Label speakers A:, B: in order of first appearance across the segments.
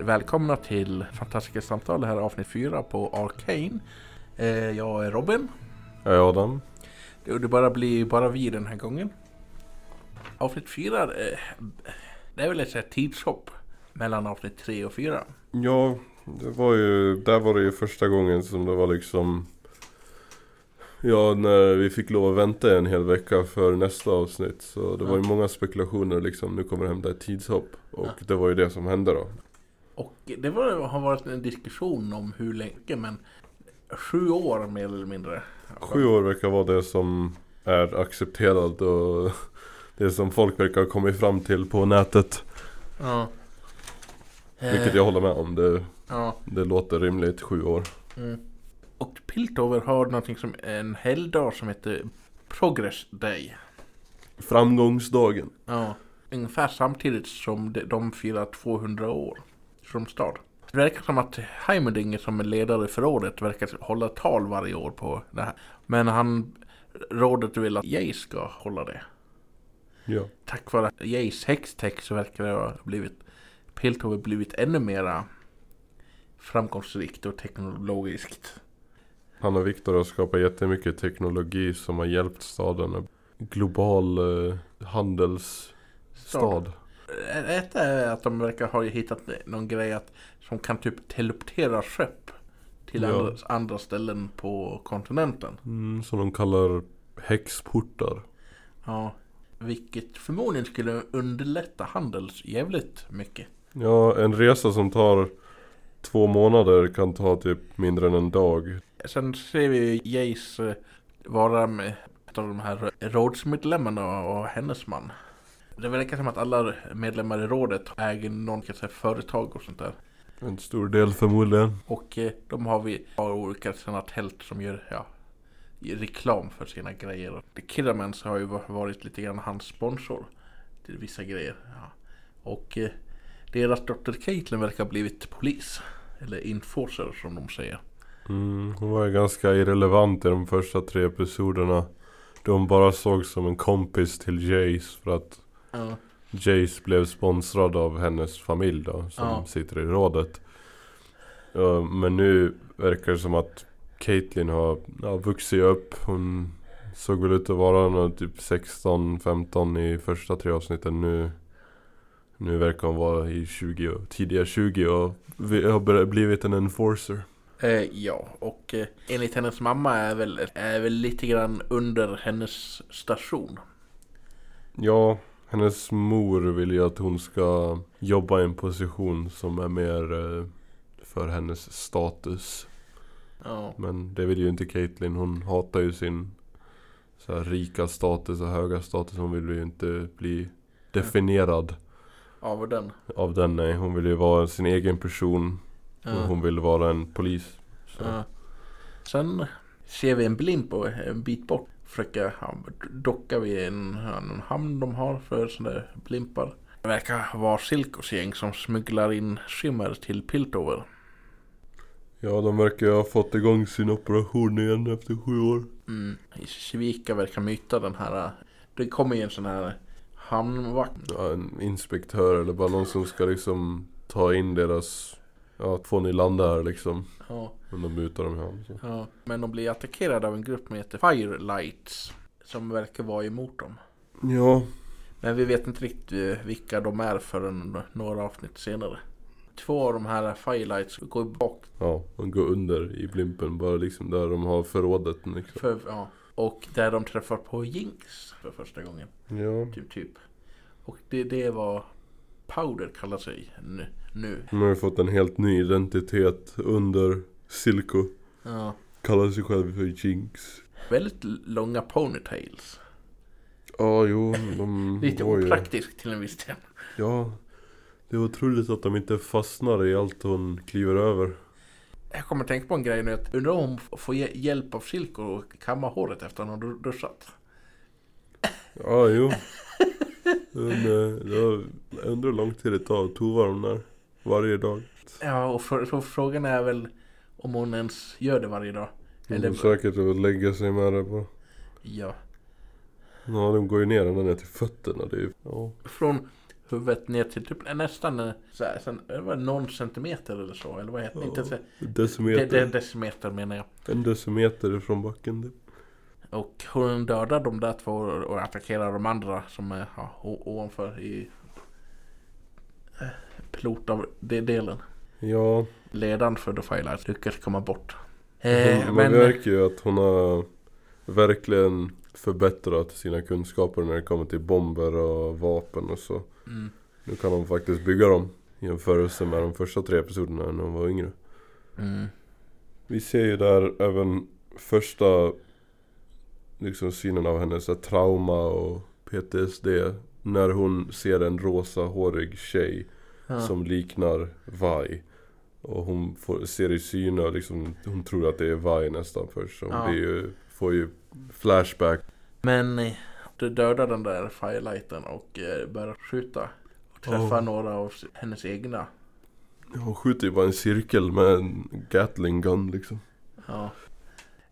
A: Välkomna till Fantastiska Samtal, det här är avsnitt 4 på Arcane. Eh, jag är Robin.
B: Jag är Adam.
A: Det, det bara blir bara vi den här gången. Avsnitt 4, eh, det är väl ett här tidshopp mellan avsnitt 3 och 4.
B: Ja, det var ju, där var det ju första gången som det var liksom Ja, när vi fick lov att vänta en hel vecka för nästa avsnitt Så det var ju många spekulationer liksom, nu kommer det hända ett tidshopp Och
A: Ja.
B: det var ju det som hände då
A: Och det var, har varit en diskussion om hur länge, men sju år mer eller mindre.
B: Sju år verkar vara det som är accepterat och det som folk verkar ha kommit fram till på nätet
A: Ja.
B: Vilket jag håller med om, det,
A: Ja.
B: det låter rimligt, sju år
A: Mm. Och Piltover har någonting som en helgdag som heter Progress Day.
B: Framgångsdagen
A: Ja. Ungefär samtidigt som de, de firar 200 år som stad. Det verkar som att Heimerdinger som är ledare för rådet verkar hålla tal varje år på det här. Men han, rådet vill att Jace ska hålla det.
B: Ja
A: Tack vare Jace häxtext så verkar det ha blivit Piltover blivit ännu mera framgångsrikt och teknologiskt.
B: Han och Viktor har skapat jättemycket teknologi som har hjälpt staden. Global eh, handelsstad.
A: Ett är att de verkar ha hittat någon grej att, som kan typ teleportera skepp till
B: Ja.
A: andra, andra ställen på kontinenten.
B: Mm, som de kallar häxportar.
A: Ja, vilket förmodligen skulle underlätta handel jävligt mycket.
B: Ja, en resa som tar två månader kan ta typ mindre än en dag.
A: Sen ser vi Jace eh, vara med ett av de här rådsmedlemmarna och hennes man. Det verkar som att alla medlemmar i rådet äger någon säga, företag och sånt där.
B: En stor del förmodligen.
A: Och eh, de har vi har olika sådana tält som gör ja, reklam för sina grejer. The Killermans har ju varit lite grann hans sponsor till vissa grejer. Ja. Och eh, deras dotter Caitlyn verkar ha blivit polis. Eller enforcer som de säger.
B: Mm, hon var ju ganska irrelevant i de första tre episoderna. De bara såg som en kompis till Jace för att
A: Ja.
B: Jace blev sponsrad av hennes familj då, som
A: Ja.
B: sitter i rådet. Men nu verkar det som att Caitlyn har ja, vuxit upp. Hon såg väl ut att vara typ 16-15 i första tre avsnitten. Nu, nu verkar hon vara i 20, och- tidiga 20 och vi har blivit en enforcer.
A: Eh, ja, och eh, enligt hennes mamma är väl, är väl lite grann under hennes station.
B: Ja, hennes mor vill ju att hon ska jobba i en position som är mer eh, för hennes status.
A: Ja,
B: Men det vill ju inte Caitlyn. Hon hatar ju sin så här, rika status och höga status. Hon vill ju inte bli definierad
A: av den.
B: av den. Nej, hon vill ju vara sin egen person.
A: Ja.
B: Och hon vill vara en polis.
A: Ja. Sen ser vi en blimp en bit bort försöka ja, docka vid en, en hamn de har för sådana där blimpar. Det verkar vara Silkos gäng som smugglar in skimmer till Piltover.
B: Ja, de verkar ha fått igång sin operation igen efter sju år.
A: Mm. I Svika verkar myta den här. Det kommer ju en sån här hamnvakt.
B: Ja, en inspektör eller bara någon som ska liksom ta in deras... Ja, landa här liksom.
A: Ja,
B: Men de mutar dem här. Så.
A: ja. Men de blir attackerade av en grupp som heter Firelights. Som verkar vara emot dem.
B: Ja,
A: Men vi vet inte riktigt eh, vilka de är förrän några avsnitt senare. Två av de här Firelights går bak
B: ja, de går under i blimpen. Bara liksom där de har förrådet liksom.
A: för, ja, och där de träffar på Jinx för första gången.
B: Ja.
A: Typ, typ. Och det, det var Powder kallar sig nu. nu.
B: De har ju fått en helt ny identitet under Silco.
A: Ja.
B: Kallar sig själv för Jinx.
A: Väldigt långa ponytails.
B: Ja, jo, de
A: Lite
B: var ju...
A: opraktiskt till en viss del.
B: Ja. Det är otroligt att de inte fastnar i allt hon kliver över.
A: Jag kommer att tänka på en grej nu. att Undrar om hon får hj- hjälp av Silko och kamma håret efter att hon har duschat.
B: Ja, jo. Men, jag undrar hur lång tid det tar att tova dem där. Varje dag.
A: Ja, och för, frågan är väl om hon ens gör det varje dag.
B: Eller...
A: Eller,
B: säkert att lägga sig med det bara.
A: ja.
B: Ja, de går ju ner ända ner till fötterna. Det ju... Ja.
A: Från huvudet ner till typ nästan eh, så här, sen, var någon centimeter eller så. Eller vad heter det? Inte så,
B: Decimeter.
A: det, det, decimeter menar jag.
B: En decimeter från backen. typ.
A: Och hon dödar de där två och attackerar de andra som är ja, ovanför i eh, pilot av det delen.
B: Ja,
A: Ledaren för The Firelight lyckas komma bort.
B: hon,
A: Eh,
B: man
A: men
B: märker ju att hon har verkligen förbättrat sina kunskaper när det kommer till bomber och vapen och så.
A: mm,
B: Nu kan hon faktiskt bygga dem i jämförelse med de första tre episoderna när hon var yngre.
A: mm,
B: Vi ser ju där även första liksom synen av hennes så här trauma och PTSD. När hon ser en rosa hårig tjej
A: ja,
B: som liknar Vi. Och hon får, ser i synen och liksom, hon tror att det är Vi nästan först. Hon
A: Ja.
B: ju, får ju flashback.
A: Men eh, du dödar den där Firelighten och eh, börjar skjuta. Och träffar
B: Oh.
A: några av hennes egna.
B: Hon skjuter ju bara en cirkel med en Gatling gun liksom.
A: Ja.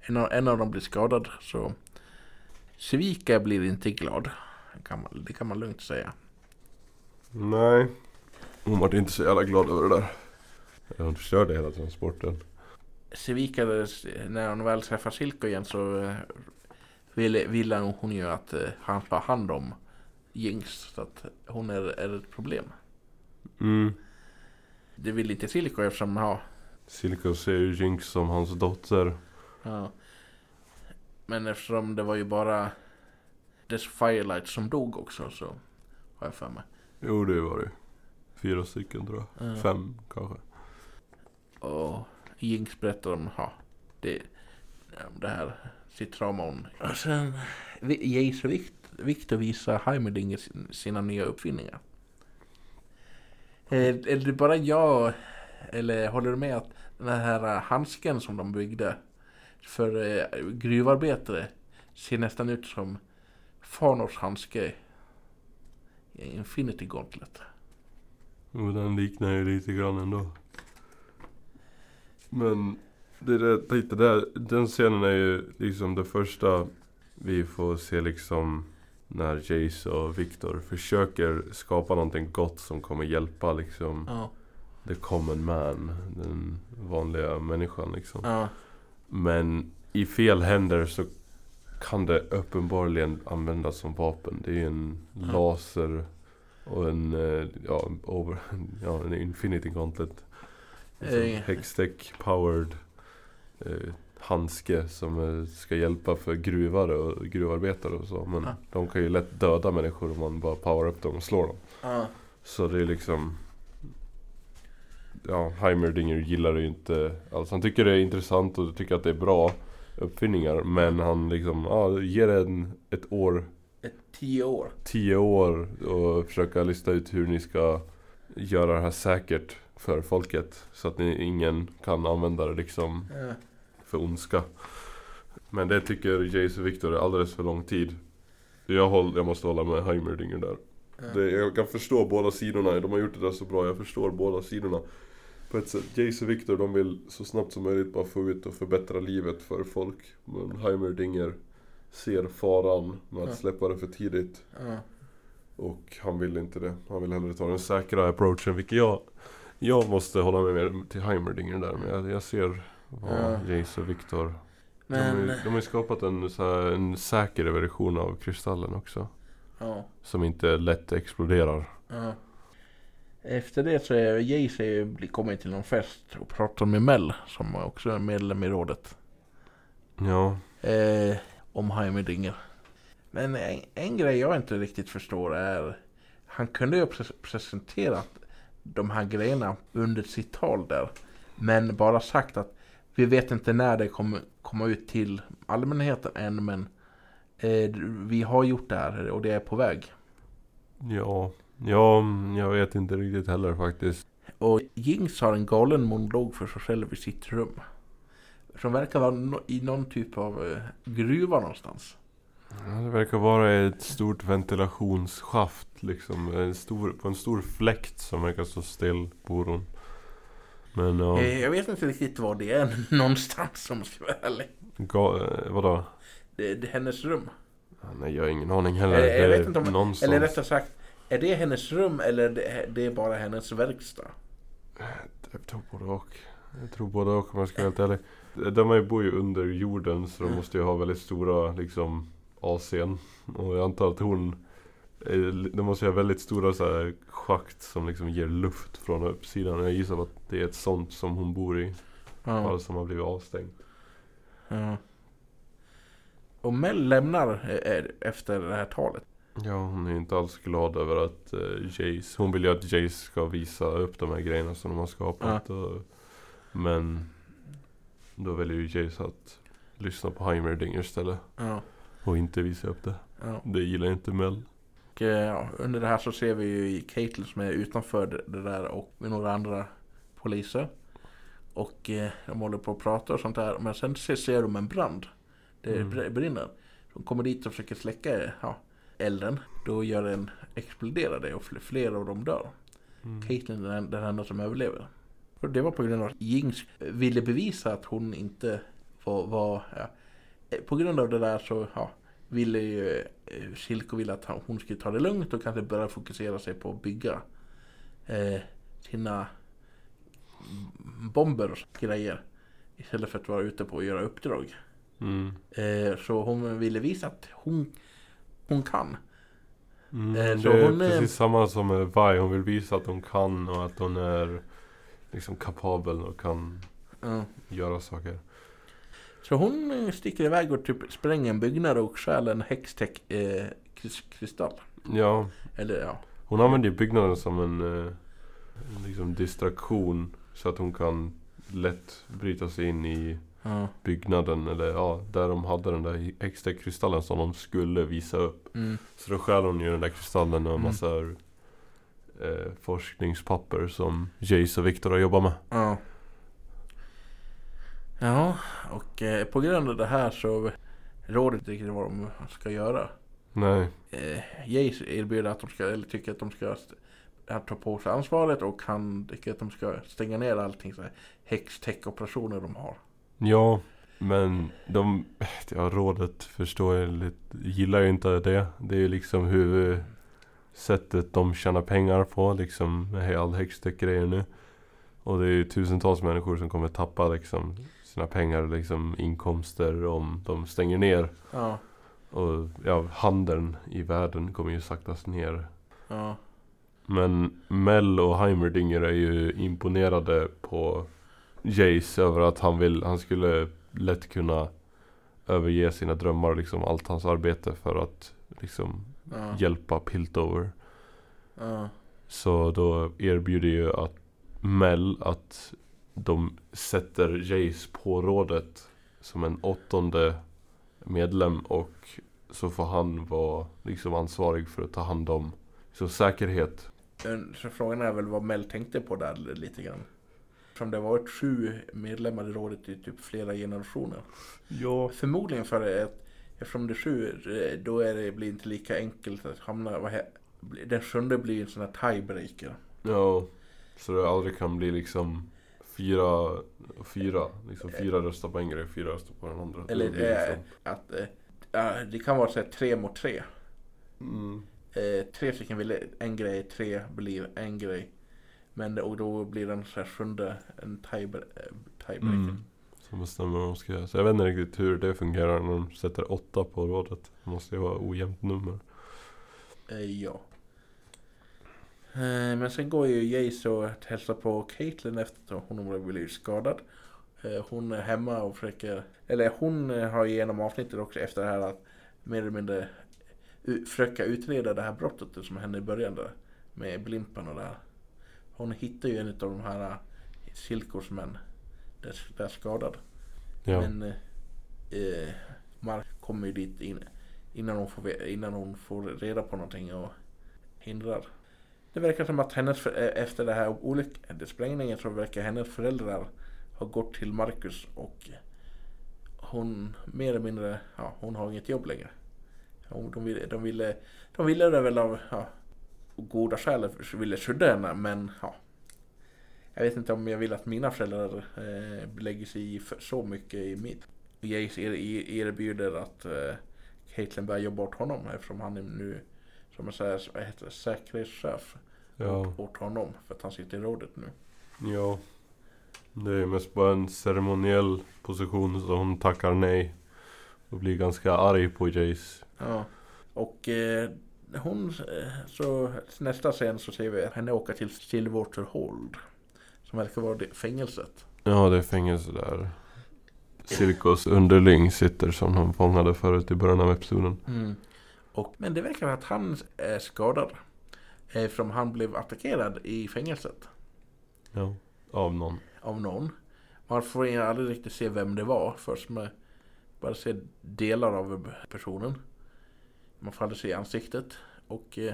A: En av, en av dem blir skadad så Svika blir inte glad. Det kan man, det kan man lugnt säga.
B: Nej. Hon var inte så jävla glad över det där. Hon förstörde hela transporten.
A: Svika, när hon väl träffar Silko igen så eh, vill, vill hon ju att eh, han tar hand om Jinx. Så att hon är, är ett problem.
B: Mm.
A: Det vill inte Silko eftersom, ja,
B: Silko ser ju Jinx som hans dotter.
A: ja. Men eftersom det var ju bara Dess Firelight som dog också så har jag för mig.
B: Jo det var det Fyra stycken tror jag.
A: Ja.
B: Fem kanske.
A: Och Jinx berättar om ja, det, det här sitt trauma hon. Och sen Jace och Vikt, Victor visar Heimerdinger sin- sina nya uppfinningar. Eh, Är det bara jag eller håller du med att den här handsken som de byggde för eh, gruvarbetare ser nästan ut som Farnors handske i Infinity Gauntlet.
B: Och den liknar ju lite grann ändå. Men det där, lite där, den scenen är ju liksom det första vi får se liksom när Jace och Victor försöker skapa någonting gott som kommer hjälpa liksom
A: Ja,
B: the common man, den vanliga människan liksom.
A: ja,
B: Men i fel händer så kan det uppenbarligen användas som vapen. Det är ju en
A: Ja.
B: laser och en, eh, ja, over, ja, en infinity gauntlet. Alltså
A: Eh.
B: Hextech powered eh, handske som eh, ska hjälpa för gruvare och gruvarbetare och så. Men
A: Ja.
B: de kan ju lätt döda människor om man bara power upp dem och slår dem.
A: ja.
B: Så det är liksom Ja, Heimerdinger gillar det ju inte alls. Han tycker det är intressant och tycker att det är bra uppfinningar. Men han liksom, ja, ger en ett år,
A: Ett tio år.
B: tio år och försöka lista ut hur ni ska göra det här säkert för folket. Så att ni, ingen kan använda det liksom
A: Ja.
B: för ondska. Men det tycker Jace och Victor är alldeles för lång tid. Jag, håll, jag måste hålla med Heimerdinger där.
A: Ja.
B: Det, jag kan förstå båda sidorna, de har gjort det där så bra, jag förstår båda sidorna. På ett sätt, Jace och Victor de vill så snabbt som möjligt bara få ut och förbättra livet för folk. Men Heimerdinger ser faran med att
A: Ja.
B: släppa det för tidigt.
A: Ja.
B: Och han vill inte det. Han vill hellre ta den säkra approachen, vilket jag Jag måste hålla mig mer till Heimerdinger där, men jag, jag ser vad
A: Ja.
B: Jace och Victor
A: Men,
B: de, har- ju skapat en, så här, en säker version av kristallen också.
A: ja,
B: Som inte lätt exploderar.
A: ja. Efter det så är ju kommit till någon fest och pratar med Mel som också är medlem i rådet.
B: Ja.
A: Eh, om Heimerdinger. Men en, en grej jag inte riktigt förstår är Han kunde ju ha pres- presenterat de här grejerna under sitt tal där. Men bara sagt att vi vet inte när det kommer komma ut till allmänheten än men eh, vi har gjort det här och det är på väg.
B: Ja. Ja, jag vet inte riktigt heller faktiskt.
A: Och Jinx har en galen monolog för sig själv i sitt rum. Som verkar vara no- i någon typ av eh, gruva någonstans.
B: Ja, det verkar vara ett stort ventilationsschaft liksom. En stor, på en stor fläkt som verkar stå still bor hon. Men ja.
A: Eh, jag vet inte riktigt var det är någonstans om jag ska vara ärlig.
B: Ga, eh, vadå?
A: Det, det är hennes rum.
B: Ja, Nej jag har ingen aning heller.
A: Jag
B: det
A: vet inte om-
B: någonstans.
A: Eller rättare sagt, Är det hennes rum eller det, det är bara hennes verkstad?
B: Jag tror både och. Jag tror både och om jag ska vara helt ärlig. De bor ju under jorden så de måste ju ha väldigt stora liksom AC'n. Och jag antar att hon de måste ju ha väldigt stora så här, schakt som liksom ger luft från uppsidan. Jag gissar att det är ett sånt som hon bor i.
A: Ja.
B: Bara som har blivit avstängt.
A: ja. Och Mel lämnar eh, eh, efter det här talet.
B: Ja, hon är inte alls glad över att uh, Jace, hon vill ju att Jace ska visa upp de här grejerna som de har skapat. Och, men då väljer ju Jace att lyssna på Heimerdinger istället.
A: Ja.
B: Och inte visa upp det.
A: Ja.
B: Det gillar inte Mel.
A: Och, eh, ja, under det här så ser vi ju Caitlyn som är utanför det, där och med några andra poliser. Och eh, de håller på att prata och sånt där. Men sen ser, ser de en brand. Det
B: Mm.
A: br- brinner. De kommer dit och försöker släcka ja, elden. Då gör den exploderar det och fl- flera av dem dör.
B: Mm.
A: Caitlyn är den, enda som överlever. Och det var på grund av att Jinx ville bevisa att hon inte var... var ja, eh, på grund av det där så ja, ville ju eh, Silko ville att hon skulle ta det lugnt och kanske börja fokusera sig på att bygga eh, sina bomber och grejer. Istället för att vara ute på att göra uppdrag.
B: Mm.
A: Eh, så hon ville visa att hon, hon kan.
B: Mm.
A: Eh,
B: det är
A: hon är-
B: precis samma som med Vi. Hon vill visa att hon kan och att hon är liksom kapabel och kan
A: Ja.
B: göra saker.
A: Så hon eh, sticker iväg och typ spränger en byggnad och stjäl en hextech eh.
B: Ja,
A: Eller ja.
B: hon använder ju byggnaden som en eh, liksom distraktion. Så att hon kan lätt bryta sig in i
A: ja.
B: byggnaden. Eller ja, där de hade den där extra kristallen som de skulle visa upp.
A: Mm.
B: Så då stjäl hon ju den där kristallen och en
A: Mm.
B: massa eh, forskningspapper som Jace och Victor har jobbat med.
A: Ja. Ja, och eh, på grund av det här så råder inte riktigt vad de ska göra.
B: Nej.
A: Eh, Jace erbjuder att de ska, eller tycker att de ska att ta på sig ansvaret och han tycker att de ska stänga ner allting så här hextech-operationer de har.
B: Ja, men de, ja, rådet förstår jag lite, gillar ju inte det. Det är ju liksom hur sättet de tjänar pengar på liksom med all hextech-grejer nu. Och det är ju tusentals människor som kommer tappa liksom sina pengar, liksom inkomster om de stänger ner.
A: Ja,
B: Och ja, handeln i världen kommer ju saktas ner.
A: ja,
B: Men Mel och Heimerdinger är ju imponerade på Jace över att han vill, han skulle lätt kunna överge sina drömmar, liksom allt hans arbete för att liksom
A: ja,
B: hjälpa Piltover.
A: ja,
B: Så då erbjuder ju att Mel att de sätter Jace på rådet som en åttonde medlem och så får han vara liksom ansvarig för att ta hand om så säkerhet.
A: Frågan är väl vad Mel tänkte på där lite grann. Som det har varit sju medlemmar i rådet i typ flera generationer.
B: Ja.
A: Förmodligen för att eftersom det är sju, eh, då är det, blir det inte lika enkelt att hamna, vad he, den sjunde blir en sån här tiebreaker.
B: Ja, så det aldrig kan bli liksom fyra fyra. Liksom fyra röstar på en grej, fyra röstar på den andra.
A: Eller,
B: Det liksom,
A: eh, Att, eh, ja, det kan vara så här tre mot tre.
B: mm,
A: Eh, tre stycken vill en grej, tre blir en grej. Men och då blir den så här sjunde en eh, tiebreaker.
B: mm, som bestämmer vad de ska göra. Så jag vet inte riktigt hur det fungerar när de sätter åtta på rådet. Det måste ju vara ojämnt nummer.
A: Eh, ja. Eh, men sen går ju Jace och hälsar på Caitlyn efter att hon har blivit skadad. Eh, hon är hemma och försöker, eller hon har genom avsnittet också efter det här att mer eller mindre försöka utreda det här brottet som hände i början där. Med Blimpan och det här. Hon hittar ju en av de här eh, Silkorsmän. Där, där skadad.
B: Ja.
A: Men eh, eh, Mark kommer ju dit in, innan, hon får, innan hon får reda på någonting och hindrar. Det verkar som att hennes, eh, efter det här olyck- det sprängningen så verkar hennes föräldrar ha gått till Marcus och hon mer eller mindre, ja hon har inget jobb längre. De ville, de ville, de ville det väl av ja, goda skäl ville skydda henne men ja. Jag vet inte om jag vill att mina föräldrar eh, lägger sig i så mycket i mitt. Jace er, er, erbjuder att eh, Caitlyn börjar jobba åt honom eftersom han är nu som så här, vad heter det, säkerhetschef
B: Ja,
A: åt, åt honom för att han sitter i rådet nu.
B: ja. Det är mest bara en ceremoniell position så hon tackar nej. Och blir ganska arg på Jace.
A: Ja. Och eh, hon, eh, så nästa scen så ser vi henne åka till Stillwater Hold. Som verkar vara det fängelset.
B: Ja, det är fängelse där. Cirkus underling sitter som de fångade förut i början av episoden.
A: Mm. Och, men det verkar att han är skadad. Eftersom han blev attackerad i fängelset.
B: Ja, av någon.
A: Av någon. Man får aldrig riktigt se vem det var. Först med bara se delar av personen. Man får aldrig se ansiktet. Och, eh,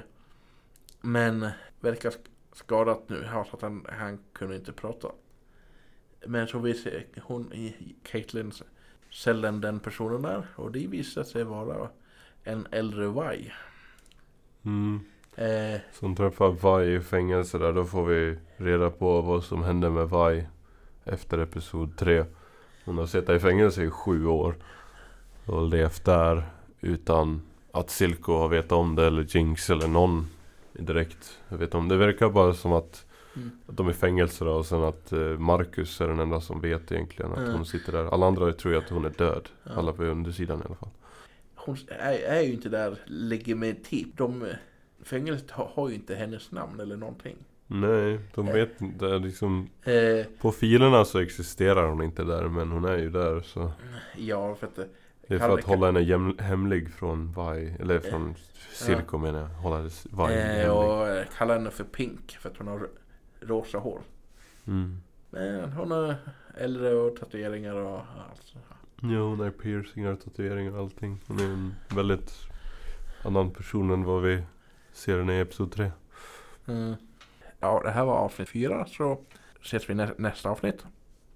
A: men verkar sk- skadat nu. Så att han, han kunde inte prata. Men så visar hon i Caitlins cellen den personen där. Och det visar sig vara en äldre Vai.
B: Mm.
A: Eh,
B: Som träffar Vi i fängelse där. Då får vi reda på vad som hände med Vi. Efter episod 3. Hon har suttit i fängelse i sju år. Och levt där utan att Silko har vetat om det. Eller Jinx eller någon direkt vet om det. Det verkar bara som att,
A: Mm.
B: att de är i fängelse då. Och sen att eh, Marcus är den enda som vet egentligen att
A: Mm.
B: hon sitter där. Alla andra tror ju att hon är död.
A: Ja.
B: Alla på undersidan i alla fall.
A: hon är, är ju inte där legitimt. De, fängelset har, har ju inte hennes namn eller någonting.
B: Nej, de
A: Eh.
B: vet inte. Liksom,
A: Eh,
B: på filerna så existerar hon inte där. Men hon är ju där så.
A: ja, för att eh,
B: Det är för att hålla henne hemlig från Vi. Eller från Silko menar jag. Hålla Vi
A: eh, och eh, kallar henne för Pink för att hon har rosa hår.
B: Mm.
A: Men hon är äldre och tatueringar och allt. så.
B: Ja, hon har piercingar, tatueringar och allting. Hon är en väldigt annan person än vad vi ser henne i Episod 3.
A: Mm. Ja, det här var avsnitt fyra så ses vi nä- nästa avsnitt.